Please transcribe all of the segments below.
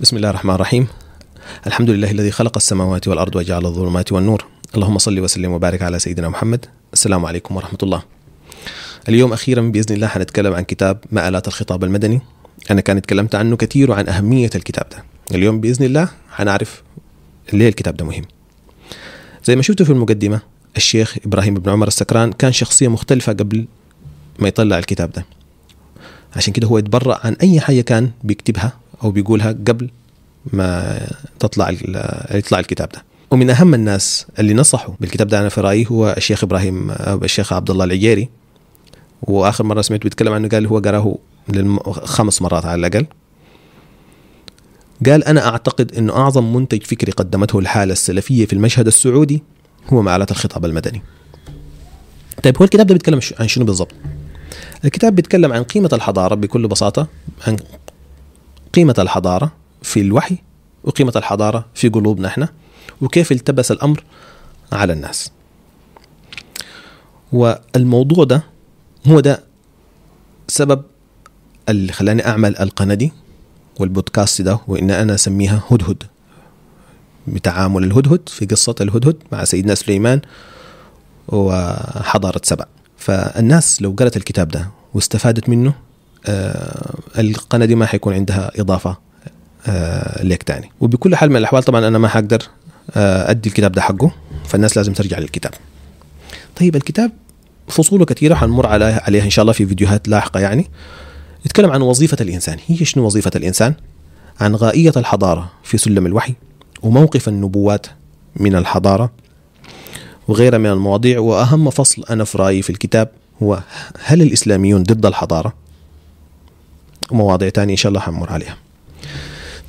بسم الله الرحمن الرحيم. الحمد لله الذي خلق السماوات والأرض وجعل الظلمات والنور. اللهم صل وسلم وبارك على سيدنا محمد. السلام عليكم ورحمة الله. اليوم أخيرا بإذن الله حنتكلم عن كتاب مآلات الخطاب المدني. أنا كان اتكلمت عنه كثير وعن أهمية الكتاب ده. اليوم بإذن الله حنعرف ليه الكتاب ده مهم. زي ما شفتوا في المقدمة الشيخ إبراهيم بن عمر السكران كان شخصية مختلفة قبل ما يطلع الكتاب ده. عشان كده هو يتبرأ عن أي حاجة كان بيكتبها أو بيقولها قبل ما تطلع يطلع الكتاب ده. ومن أهم الناس اللي نصحوا بالكتاب ده أنا في رأيي هو الشيخ إبراهيم الشيخ عبد الله العجيري. وآخر مرة سمعته بيتكلم عنه قال هو قرأه خمس مرات على الأقل. قال أنا أعتقد أنه أعظم منتج فكري قدمته الحالة السلفية في المشهد السعودي هو مآلات الخطاب المدني. طيب هو الكتاب ده بيتكلم عن شنو بالضبط؟ الكتاب بيتكلم عن قيمة الحضارة بكل بساطة عن قيمة الحضارة في الوحي وقيمة الحضارة في قلوبنا إحنا وكيف التبس الأمر على الناس. والموضوع ده هو ده سبب اللي خلاني أعمل القناة دي والبودكاست ده وإن أنا أسميها هدهد بتعامل الهدهد في قصة الهدهد مع سيدنا سليمان وحضارة سبع فالناس لو قرأت الكتاب ده واستفادت منه آه القناة دي ما حيكون عندها إضافة آه ليك تاني. وبكل حال من الأحوال طبعا أنا ما حقدر آه أدي الكتاب ده حقه فالناس لازم ترجع للكتاب. طيب الكتاب فصوله كثيرة حنمر عليها, إن شاء الله في فيديوهات لاحقة يعني. يتكلم عن وظيفة الإنسان. هي شنو وظيفة الإنسان؟ عن غائية الحضارة في سلم الوحي وموقف النبوات من الحضارة وغيرها من المواضيع. وأهم فصل أنا في رأيي في الكتاب هو هل الإسلاميون ضد الحضارة؟ ومواضيع تانية إن شاء الله حنمر عليها.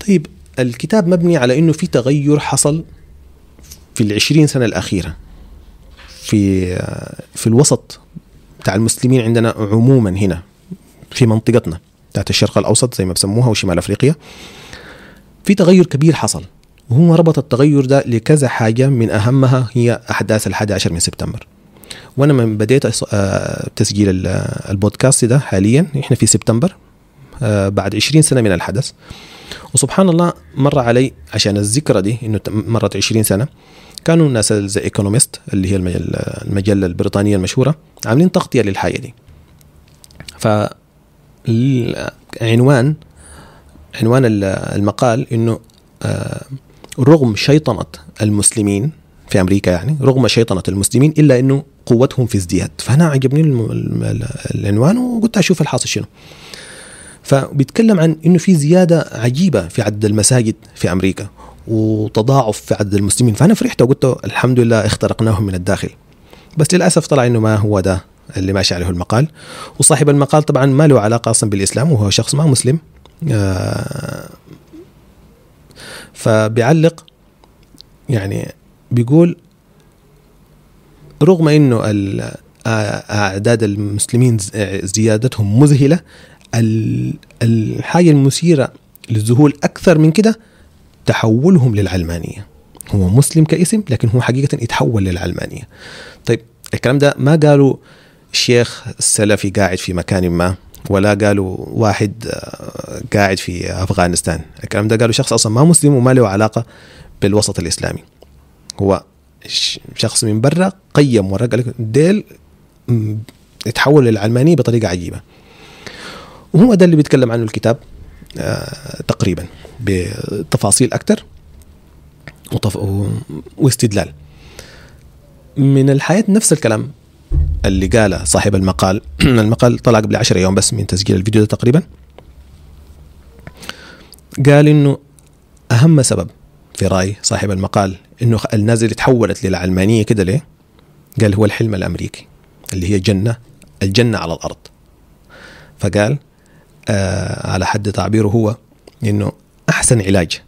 طيب الكتاب مبني على أنه في تغير حصل في العشرين سنة الأخيرة. في في الوسط بتاع المسلمين عندنا عموما هنا في منطقتنا بتاعت الشرق الأوسط زي ما بسموها وشمال أفريقيا في تغير كبير حصل. وهو ربط التغير ده لكذا حاجة من أهمها هي أحداث الحادي عشر من سبتمبر. وأنا من بديت تسجيل البودكاست ده حاليا إحنا في سبتمبر. بعد 20 سنة من الحدث. وسبحان الله مر علي عشان الذكرى دي إنه مرت 20 سنة. كانوا الناس زي ايكونومست اللي هي المجلة البريطانية المشهورة عاملين تغطية للحاجة دي. ف عنوان عنوان المقال إنه رغم شيطنة المسلمين في أمريكا يعني رغم شيطنة المسلمين إلا إنه قوتهم في ازدياد. فأنا عجبني العنوان وقلت أشوف الحاصل شنو. فبيتكلم عن إنه في زيادة عجيبة في عدد المساجد في أمريكا وتضاعف في عدد المسلمين. فأنا فرحت وقلت الحمد لله اخترقناهم من الداخل. بس للأسف طلع إنه ما هو ده اللي ماشي عليه المقال. وصاحب المقال طبعا ما له علاقة أصلا بالإسلام وهو شخص ما مسلم. آه فبيعلق يعني بيقول رغم إنه أعداد المسلمين زيادتهم مذهلة الحاجة المثيرة للذهول أكثر من كده تحولهم للعلمانية. هو مسلم كاسم لكن هو حقيقة يتحول للعلمانية. طيب الكلام ده ما قالوا شيخ السلفي قاعد في مكان ما ولا قالوا واحد قاعد في أفغانستان. الكلام ده قالوا شخص أصلا ما مسلم وما له علاقة بالوسط الإسلامي. هو شخص من برا قيم ورا قال ديل يتحول للعلمانية بطريقة عجيبة. وهو ده اللي بيتكلم عنه الكتاب آه تقريبا بتفاصيل أكثر وطف... واستدلال. من الحياة نفس الكلام اللي قاله صاحب المقال. المقال طلع قبل عشر يوم بس من تسجيل الفيديو ده تقريبا. قال إنه أهم سبب في رأي صاحب المقال إنه الناس اللي تحولت للعلمانية كده ليه؟ قال هو الحلم الأمريكي اللي هي جنه الجنة على الأرض. فقال على حد تعبيره هو إنه أحسن علاج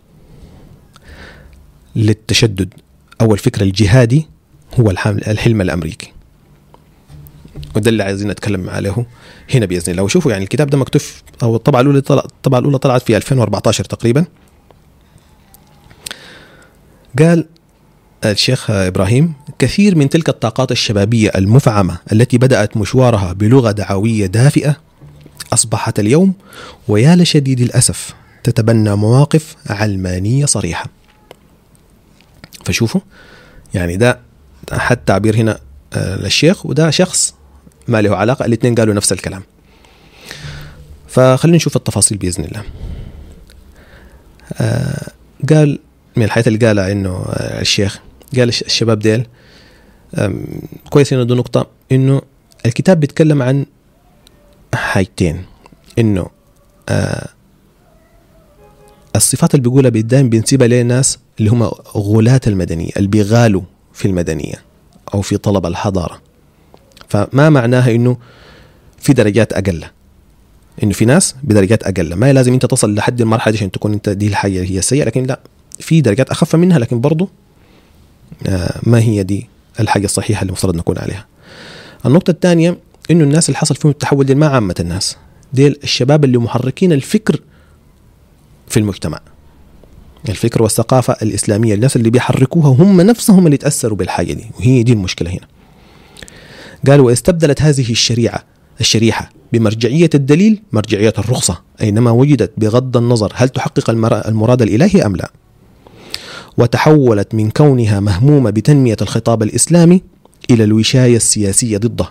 للتشدد أو الفكر الجهادي هو الحلم الأمريكي. وده اللي عايزين نتكلم عليه هنا بإذن الله. وشوفوا يعني الكتاب ده مكتوب أو الطبعة الأولى الطبعة الأولى طلعت في 2014 تقريبا. قال الشيخ إبراهيم كثير من تلك الطاقات الشبابية المفعمة التي بدأت مشوارها بلغة دعوية دافئة أصبحت اليوم ويا لشديد الأسف تتبنى مواقف علمانية صريحة. فشوفوا يعني ده حتى تعبير هنا آه، للشيخ وده شخص ما له علاقة الاثنين قالوا نفس الكلام. فخلينا نشوف التفاصيل بإذن الله. آه قال من الحاجات اللي قالها إنه آه الشيخ قال الشباب ديل كويس إنه دي نقطة إنه الكتاب بيتكلم عن حاجتين. إنه آه الصفات اللي بيقولها بالدائم بينسبها للناس اللي هم غلاة المدنية اللي بيغالوا في المدنية أو في طلب الحضارة. فما معناها إنه في درجات أقل. إنه في ناس بدرجات أقل. ما لازم أنت تصل لحد المرحلة عشان تكون أنت دي الحاجة هي السيئة لكن لا. في درجات أخف منها لكن برضو آه ما هي دي الحاجة الصحيحة اللي المفروض نكون عليها. النقطة الثانية إنه الناس اللي حصل فيهم التحول دي ما عامة الناس ديل الشباب اللي محركين الفكر في المجتمع. الفكر والثقافة الإسلامية الناس اللي بيحركوها هم نفسهم اللي تأثروا بالحاجة دي وهي دي المشكلة هنا. قال واستبدلت هذه الشريعة الشريحة بمرجعية الدليل مرجعية الرخصة أينما وجدت بغض النظر هل تحقق المراد الإلهي أم لا. وتحولت من كونها مهمومة بتنمية الخطاب الإسلامي إلى الوشاية السياسية ضده.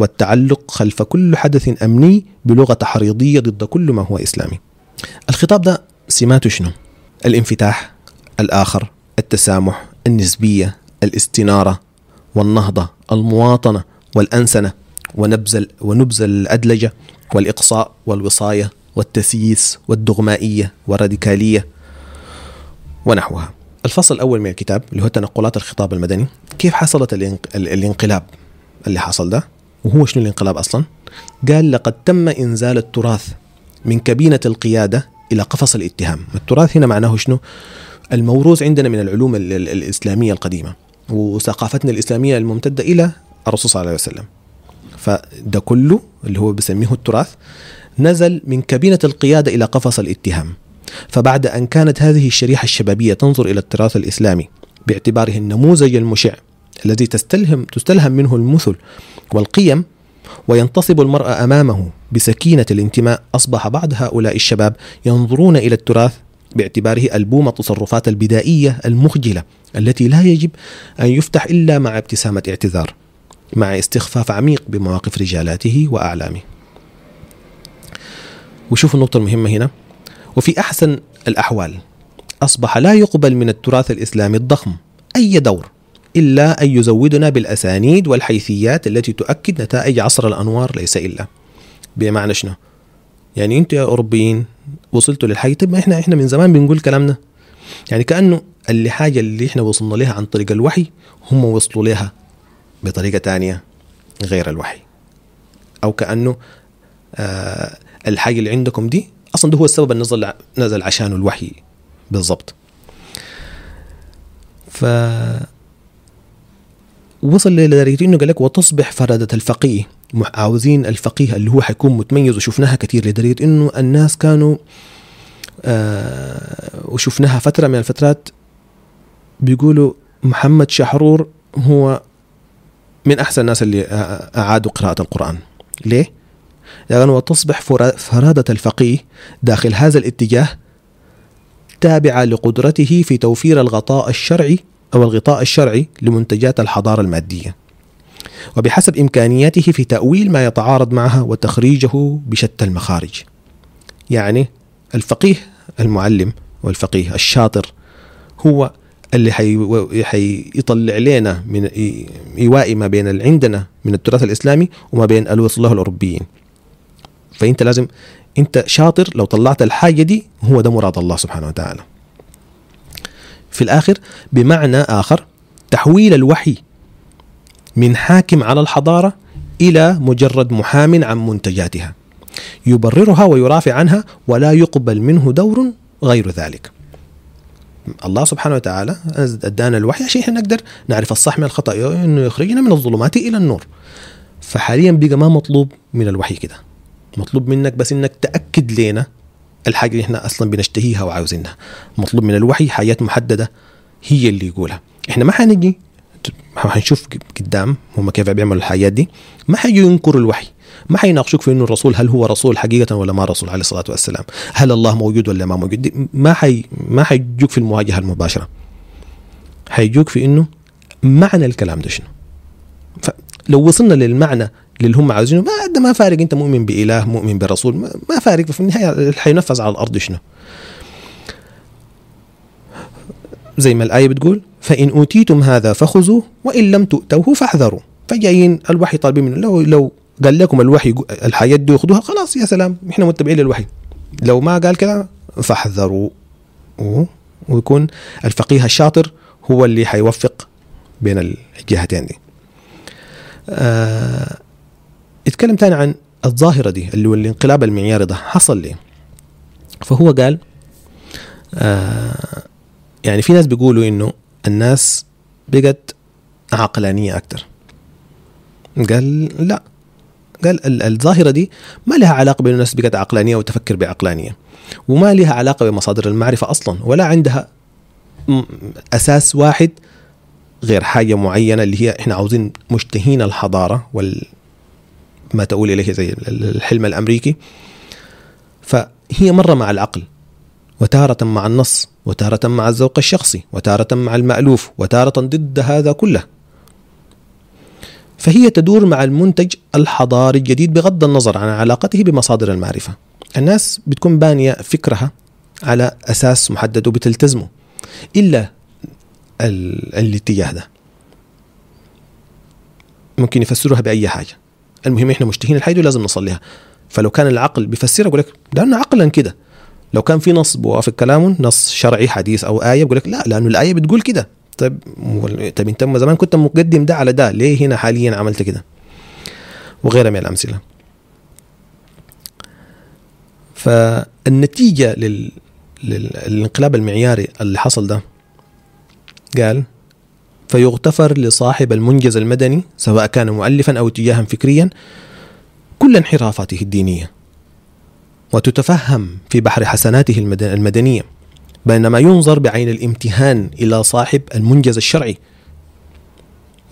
والتعلق خلف كل حدث أمني بلغة تحريضية ضد كل ما هو إسلامي. الخطاب ده سماته شنو؟ الانفتاح الآخر التسامح النسبية الاستنارة والنهضة المواطنة والأنسنة ونبذ ونبذ الأدلجة والإقصاء والوصاية والتسييس والدغمائية والراديكالية ونحوها. الفصل الأول من الكتاب اللي هو تنقلات الخطاب المدني كيف حصلت الانقلاب اللي حصل ده؟ وهو شنو الانقلاب أصلا؟ قال لقد تم إنزال التراث من كبينة القيادة إلى قفص الاتهام. التراث هنا معناه شنو؟ الموروث عندنا من العلوم الإسلامية القديمة وثقافتنا الإسلامية الممتدة إلى الرسول صلى الله عليه وسلم. فده كله اللي هو بسميه التراث نزل من كابينة القيادة إلى قفص الاتهام. فبعد أن كانت هذه الشريحة الشبابية تنظر إلى التراث الإسلامي باعتباره النموذج المشع الذي تستلهم تستلهم منه المثل والقيم وينتصب المرء أمامه بسكينة الانتماء أصبح بعض هؤلاء الشباب ينظرون إلى التراث باعتباره ألبوم التصرفات البدائية المخجلة التي لا يجب أن يفتح إلا مع ابتسامة اعتذار مع استخفاف عميق بمواقف رجالاته وأعلامه. وشوف النقطة المهمة هنا وفي أحسن الأحوال أصبح لا يقبل من التراث الإسلامي الضخم أي دور إلا أن يزودنا بالأسانيد والحيثيات التي تؤكد نتائج عصر الأنوار ليس إلا. بمعنى شنو؟ يعني أنتم يا أوروبيين وصلتوا للحاجة. طيب ما إحنا إحنا من زمان بنقول كلامنا. يعني كأنه اللي حاجة اللي إحنا وصلنا لها عن طريق الوحي هم وصلوا لها بطريقة تانية غير الوحي. أو كأنه آه الحاجة اللي عندكم دي أصلا ده هو السبب اللي نزل نزل عشانه الوحي بالضبط. ف وصل لدرجه إنه قال لك وتصبح فرادة الفقيه عاوزين الفقيه اللي هو حيكون متميز وشفناها كثير لدرجة إنه الناس كانوا آه وشفناها فترة من الفترات بيقولوا محمد شحرور هو من أحسن الناس اللي أعادوا قراءة القرآن ليه؟ لأنه وتصبح فرادة الفقيه داخل هذا الاتجاه تابعة لقدرته في توفير الغطاء الشرعي أو الغطاء الشرعي لمنتجات الحضارة المادية. وبحسب إمكانياته في تأويل ما يتعارض معها وتخريجه بشتى المخارج. يعني الفقيه المعلم والفقيه الشاطر هو اللي حي... حيطلع لنا من يوائي ما بين اللي عندنا من التراث الإسلامي وما بين الوصل له الأوروبيين. فأنت لازم أنت شاطر لو طلعت الحاجة دي هو ده مراد الله سبحانه وتعالى. في الآخر بمعنى آخر تحويل الوحي من حاكم على الحضارة إلى مجرد محام عن منتجاتها. يبررها ويرافع عنها ولا يقبل منه دور غير ذلك. الله سبحانه وتعالى أدانا الوحي عشان إحنا نقدر نعرف الصح من الخطأ إنه يخرجنا من الظلمات إلى النور. فحاليا بقى ما مطلوب من الوحي كده. مطلوب منك بس إنك تأكد لنا الحاجة اللي إحنا أصلا بنشتهيها وعاوزينها. مطلوب من الوحي حاجات محددة هي اللي يقولها. إحنا ما حنجي حنشوف قدام هم كيف بيعملوا الحاجات دي. ما حيجوا ينكروا الوحي. ما حيناقشوك في إنه الرسول هل هو رسول حقيقة ولا ما رسول عليه الصلاة والسلام. هل الله موجود ولا ما موجود. ما حي ما حيجوك في المواجهة المباشرة. حيجوك في إنه معنى الكلام ده شنو. فلو وصلنا للمعنى اللي هم عاوزينه. ما ده ما فارق انت مؤمن بإله مؤمن برسول ما فارق. في النهاية حينفذ على الأرض شنو؟ زي ما الآية بتقول فإن أوتيتم هذا فخذوه وإن لم تؤتوه فاحذروا. فجايين الوحي طالبين منه. لو لو قال لكم الوحي الحياة دي خذوها خلاص يا سلام إحنا متبعين للوحي. لو ما قال كذا فاحذروا. ويكون الفقيه الشاطر هو اللي حيوفق بين الجهتين دي. آه اتكلم تاني عن الظاهرة دي اللي هو الانقلاب المعياري ده. حصل ليه؟ فهو قال آه يعني في ناس بيقولوا إنه الناس بقت عقلانية أكتر. قال لا. قال الظاهرة دي ما لها علاقة بأن الناس بقت عقلانية وتفكر بعقلانية وما لها علاقة بمصادر المعرفة أصلا ولا عندها أساس واحد غير حاجة معينة اللي هي إحنا عاوزين مشتهين الحضارة وال ما تقول إليه زي الحلم الأمريكي. فهي مرة مع العقل وتارة مع النص وتارة مع الذوق الشخصي وتارة مع المألوف وتارة ضد هذا كله. فهي تدور مع المنتج الحضاري الجديد بغض النظر عن علاقته بمصادر المعرفة. الناس بتكون بانية فكرها على أساس محدد وبتلتزمه إلا الاتجاه ده. ممكن يفسروها بأي حاجة. المهم إحنا مشتهين الحاجة ولازم نصليها. فلو كان العقل بيفسرها يقول لك لأنه عقلا كده. لو كان في نص بوافق كلامه نص شرعي حديث أو آية بيقول لك لا لأنه الآية بتقول كده. طيب طيب أنت زمان كنت مقدم ده على ده ليه هنا حاليا عملت كده؟ وغيرها من الأمثلة. فالنتيجة لل... للانقلاب المعياري اللي حصل ده قال فيغتفر لصاحب المنجز المدني سواء كان مؤلفا أو اتجاها فكريا كل انحرافاته الدينية وتتفهم في بحر حسناته المدنية بينما ينظر بعين الامتهان إلى صاحب المنجز الشرعي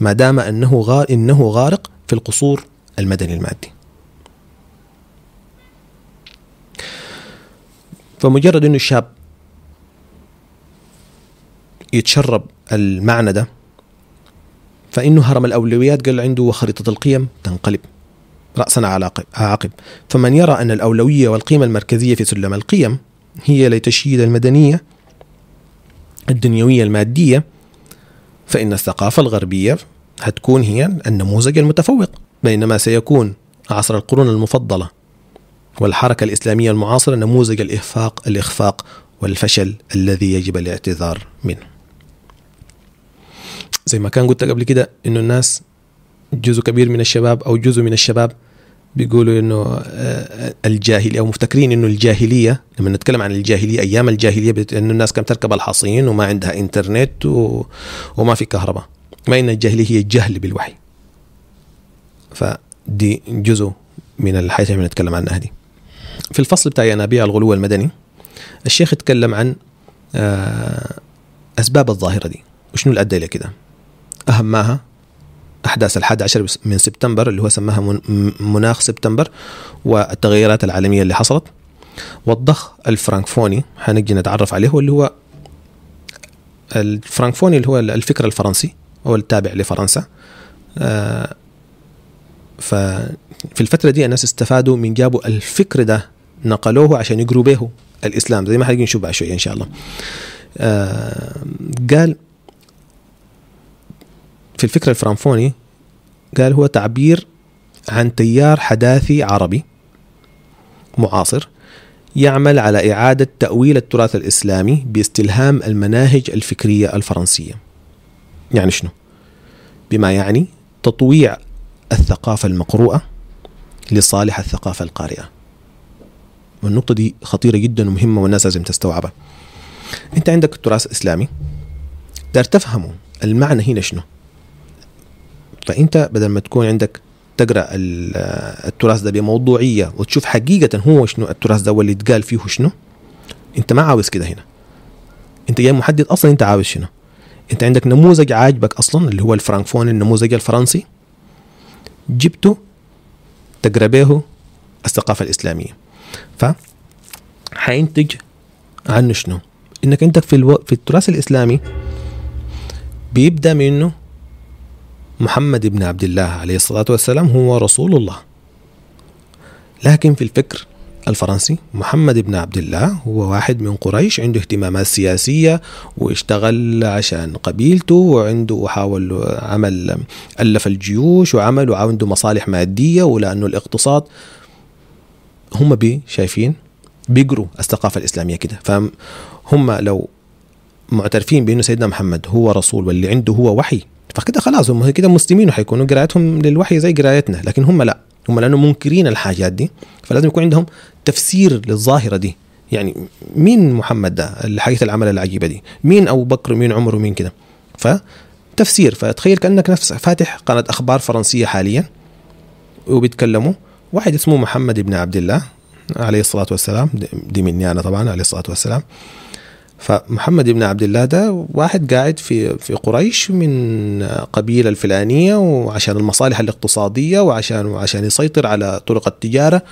ما دام أنه غار إنه غارق في القصور المدني المادي. فمجرد إنه الشاب يتشرب المعنى ده فانه هرم الأولويات قال عنده وخريطة القيم تنقلب. راسا على عقب فمن يرى أن الأولوية والقيمة المركزية في سلم القيم هي لتشييد المدنية الدنيوية المادية فإن الثقافة الغربية هتكون هي النموذج المتفوق بينما سيكون عصر القرون المفضلة والحركة الإسلامية المعاصرة نموذج الإخفاق الإخفاق والفشل الذي يجب الاعتذار منه. زي ما كان قلت قبل كده إنه الناس جزء كبير من الشباب أو جزء من الشباب بيقولوا إنه آه، الجاهلية أو مفتكرين إنه الجاهلية لما نتكلم عن الجاهلية أيام الجاهلية إنه الناس كانت تركب الحصين وما عندها إنترنت و... وما في كهرباء. ما إن الجاهلية هي الجهل بالوحي. فدي جزء من الحياة اللي بنتكلم عنها دي. في الفصل بتاع ينابيع الغلو المدني. الشيخ اتكلم عن آه، أسباب الظاهرة دي. وشنو اللي أدى إلى كده؟ أهمها أحداث الحادي عشر من سبتمبر اللي هو سماها مناخ سبتمبر والتغيرات العالمية اللي حصلت. والضخ الفرانكفوني حنجي نتعرف عليه واللي هو الفرانكفوني اللي هو الفكر الفرنسي هو التابع لفرنسا. آه، ففي الفترة دي الناس استفادوا من جابوا الفكر ده نقلوه عشان يقروا به الإسلام. زي ما حنجي نشوف بعد شوية إن شاء الله. آه، قال في الفكر الفرنفوني قال هو تعبير عن تيار حداثي عربي معاصر يعمل على إعادة تأويل التراث الإسلامي باستلهام المناهج الفكرية الفرنسية. يعني شنو؟ بما يعني تطويع الثقافة المقروءة لصالح الثقافة القارئة. والنقطة دي خطيرة جدا ومهمة والناس لازم تستوعبها. أنت عندك تراث اسلامي دار تفهمه المعنى هنا شنو؟ فأنت بدل ما تكون عندك تقرأ التراث ده بموضوعية وتشوف حقيقة هو شنو التراث ده واللي اتقال فيه شنو أنت ما عاوز كده هنا. أنت جاي محدد أصلا أنت عاوز شنو. أنت عندك نموذج عاجبك أصلا اللي هو الفرانكفون النموذج الفرنسي جبته تقرا به الثقافة الإسلامية. ف حينتج عنه شنو؟ إنك انت في ألو... في التراث الإسلامي بيبدأ منه محمد بن عبد الله عليه الصلاة والسلام هو رسول الله. لكن في الفكر الفرنسي محمد بن عبد الله هو واحد من قريش عنده اهتمامات سياسية واشتغل عشان قبيلته وعنده وحاول عمل ألف الجيوش وعمل وعنده مصالح مادية ولأنه الاقتصاد هم بي شايفين بيقروا الثقافة الإسلامية كده. فهم لو معترفين بأنه سيدنا محمد هو رسول واللي عنده هو وحي فكده خلاص هم كده مسلمين وحيكونوا قراءتهم للوحي زي قراءتنا لكن هم لا هم لأنه منكرين الحاجات دي فلازم يكون عندهم تفسير للظاهرة دي. يعني مين محمد ده؟ الحقيقة العمل العجيبة دي. مين أبو بكر؟ ومين عمر؟ ومين كده؟ فتفسير فتخيل كأنك نفس فاتح قناة أخبار فرنسية حاليا وبيتكلموا. واحد اسمه محمد بن عبد الله عليه الصلاة والسلام دي مني أنا طبعا عليه الصلاة والسلام. فمحمد بن عبد الله ده واحد قاعد في في قريش من قبيلة الفلانية وعشان المصالح الاقتصادية وعشان وعشان يسيطر على طرق التجارة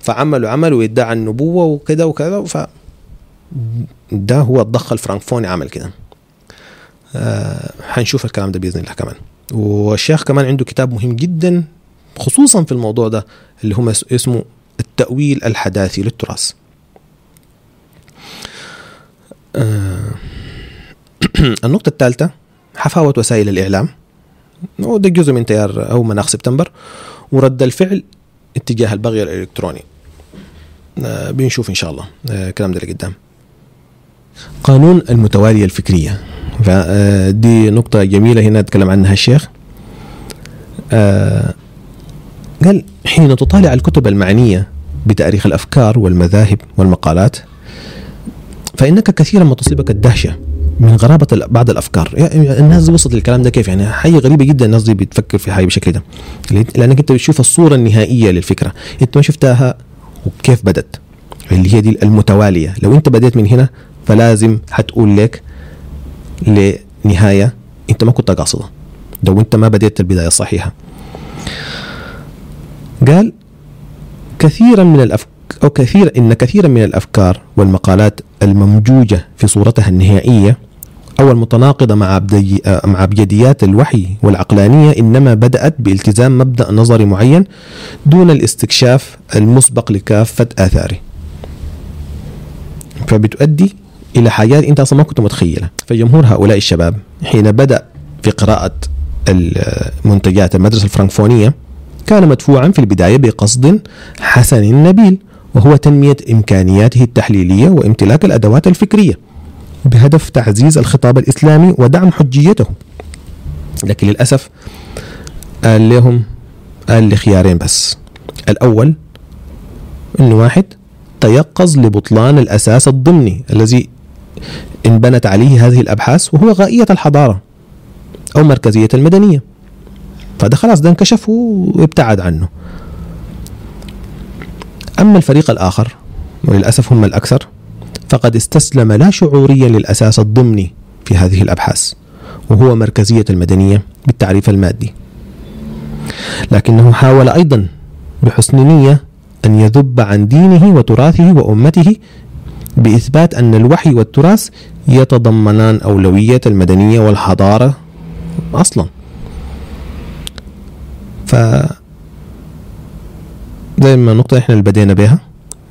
فعمل وعمل ويدعي النبوة وكذا وكذا ف ده هو الضخ الفرنكفوني عمل كده. آه حنشوف الكلام ده بإذن الله كمان. والشيخ كمان عنده كتاب مهم جدا خصوصا في الموضوع ده اللي هو اسمه التأويل الحداثي للتراث. النقطة الثالثة حفاوة وسائل الإعلام. وده جزء من تيار أو مناخ سبتمبر ورد الفعل اتجاه البغي الإلكتروني. آه، بنشوف إن شاء الله. آه، الكلام ده لقدام. قانون المتوالية الفكرية. فدي نقطة جميلة. هنا تكلم عنها الشيخ. قال حين تطالع الكتب المعنية بتاريخ الأفكار والمذاهب والمقالات فإنك كثيرا ما تصيبك الدهشة من غرابة بعض الأفكار. يعني الناس وصلت للكلام ده كيف؟ يعني حاجة غريبة جدا الناس دي بتفكر في حاجة بالشكل ده. لأنك أنت بتشوف الصورة النهائية للفكرة. أنت ما شفتها وكيف بدت اللي هي دي المتوالية. لو أنت بديت من هنا فلازم حتقول لك لنهاية أنت ما كنت قاصدها. لو أنت ما بديت البداية الصحيحة. قال كثيرا من الافكار أو كثير إن كثيرا من الأفكار والمقالات الممجوجة في صورتها النهائية أو المتناقضة مع مع أبجديات الوحي والعقلانية إنما بدأت بالتزام مبدأ نظري معين دون الاستكشاف المسبق لكافة آثاره. فبتؤدي إلى حاجات أنت أصلا ما كنت متخيلة فجمهور هؤلاء الشباب حين بدأ في قراءة المنتجات المدرسة الفرنكفونية كان مدفوعا في البداية بقصد حسن نبيل. وهو تنمية إمكانياته التحليلية وامتلاك الأدوات الفكرية بهدف تعزيز الخطاب الإسلامي ودعم حجيته. لكن للأسف قال لهم قال لي خيارين بس. الأول أنه واحد تيقظ لبطلان الأساس الضمني الذي انبنت عليه هذه الأبحاث وهو غائية الحضارة أو مركزية المدنية. فده خلاص ده انكشف وابتعد عنه. أما الفريق الآخر وللأسف هم الأكثر فقد استسلم لا شعوريا للأساس الضمني في هذه الأبحاث وهو مركزية المدنية بالتعريف المادي. لكنه حاول أيضا بحسن نية أن يذب عن دينه وتراثه وأمته بإثبات أن الوحي والتراث يتضمنان أولوية المدنية والحضارة أصلا. ف زي ما النقطة إحنا اللي بدينا بها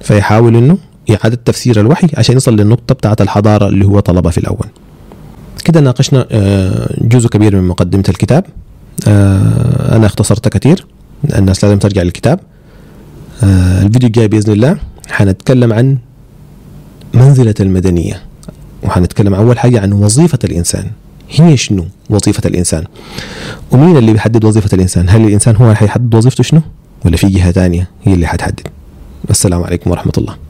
فيحاول إنه إعادة تفسير الوحي عشان يصل للنقطة بتاعة الحضارة اللي هو طلبها في الأول. كده ناقشنا آه، جزء كبير من مقدمة الكتاب. آه، أنا اختصرت كثير الناس لازم ترجع للكتاب. آه، الفيديو الجاي بإذن الله حنتكلم عن منزلة المدنية وحنتكلم أول حاجة عن وظيفة الإنسان. هي شنو وظيفة الإنسان؟ ومين اللي بيحدد وظيفة الإنسان؟ هل الإنسان هو اللي حيحدد وظيفته شنو؟ ولا في جهة ثانية هي اللي حتحدد. السلام عليكم ورحمة الله.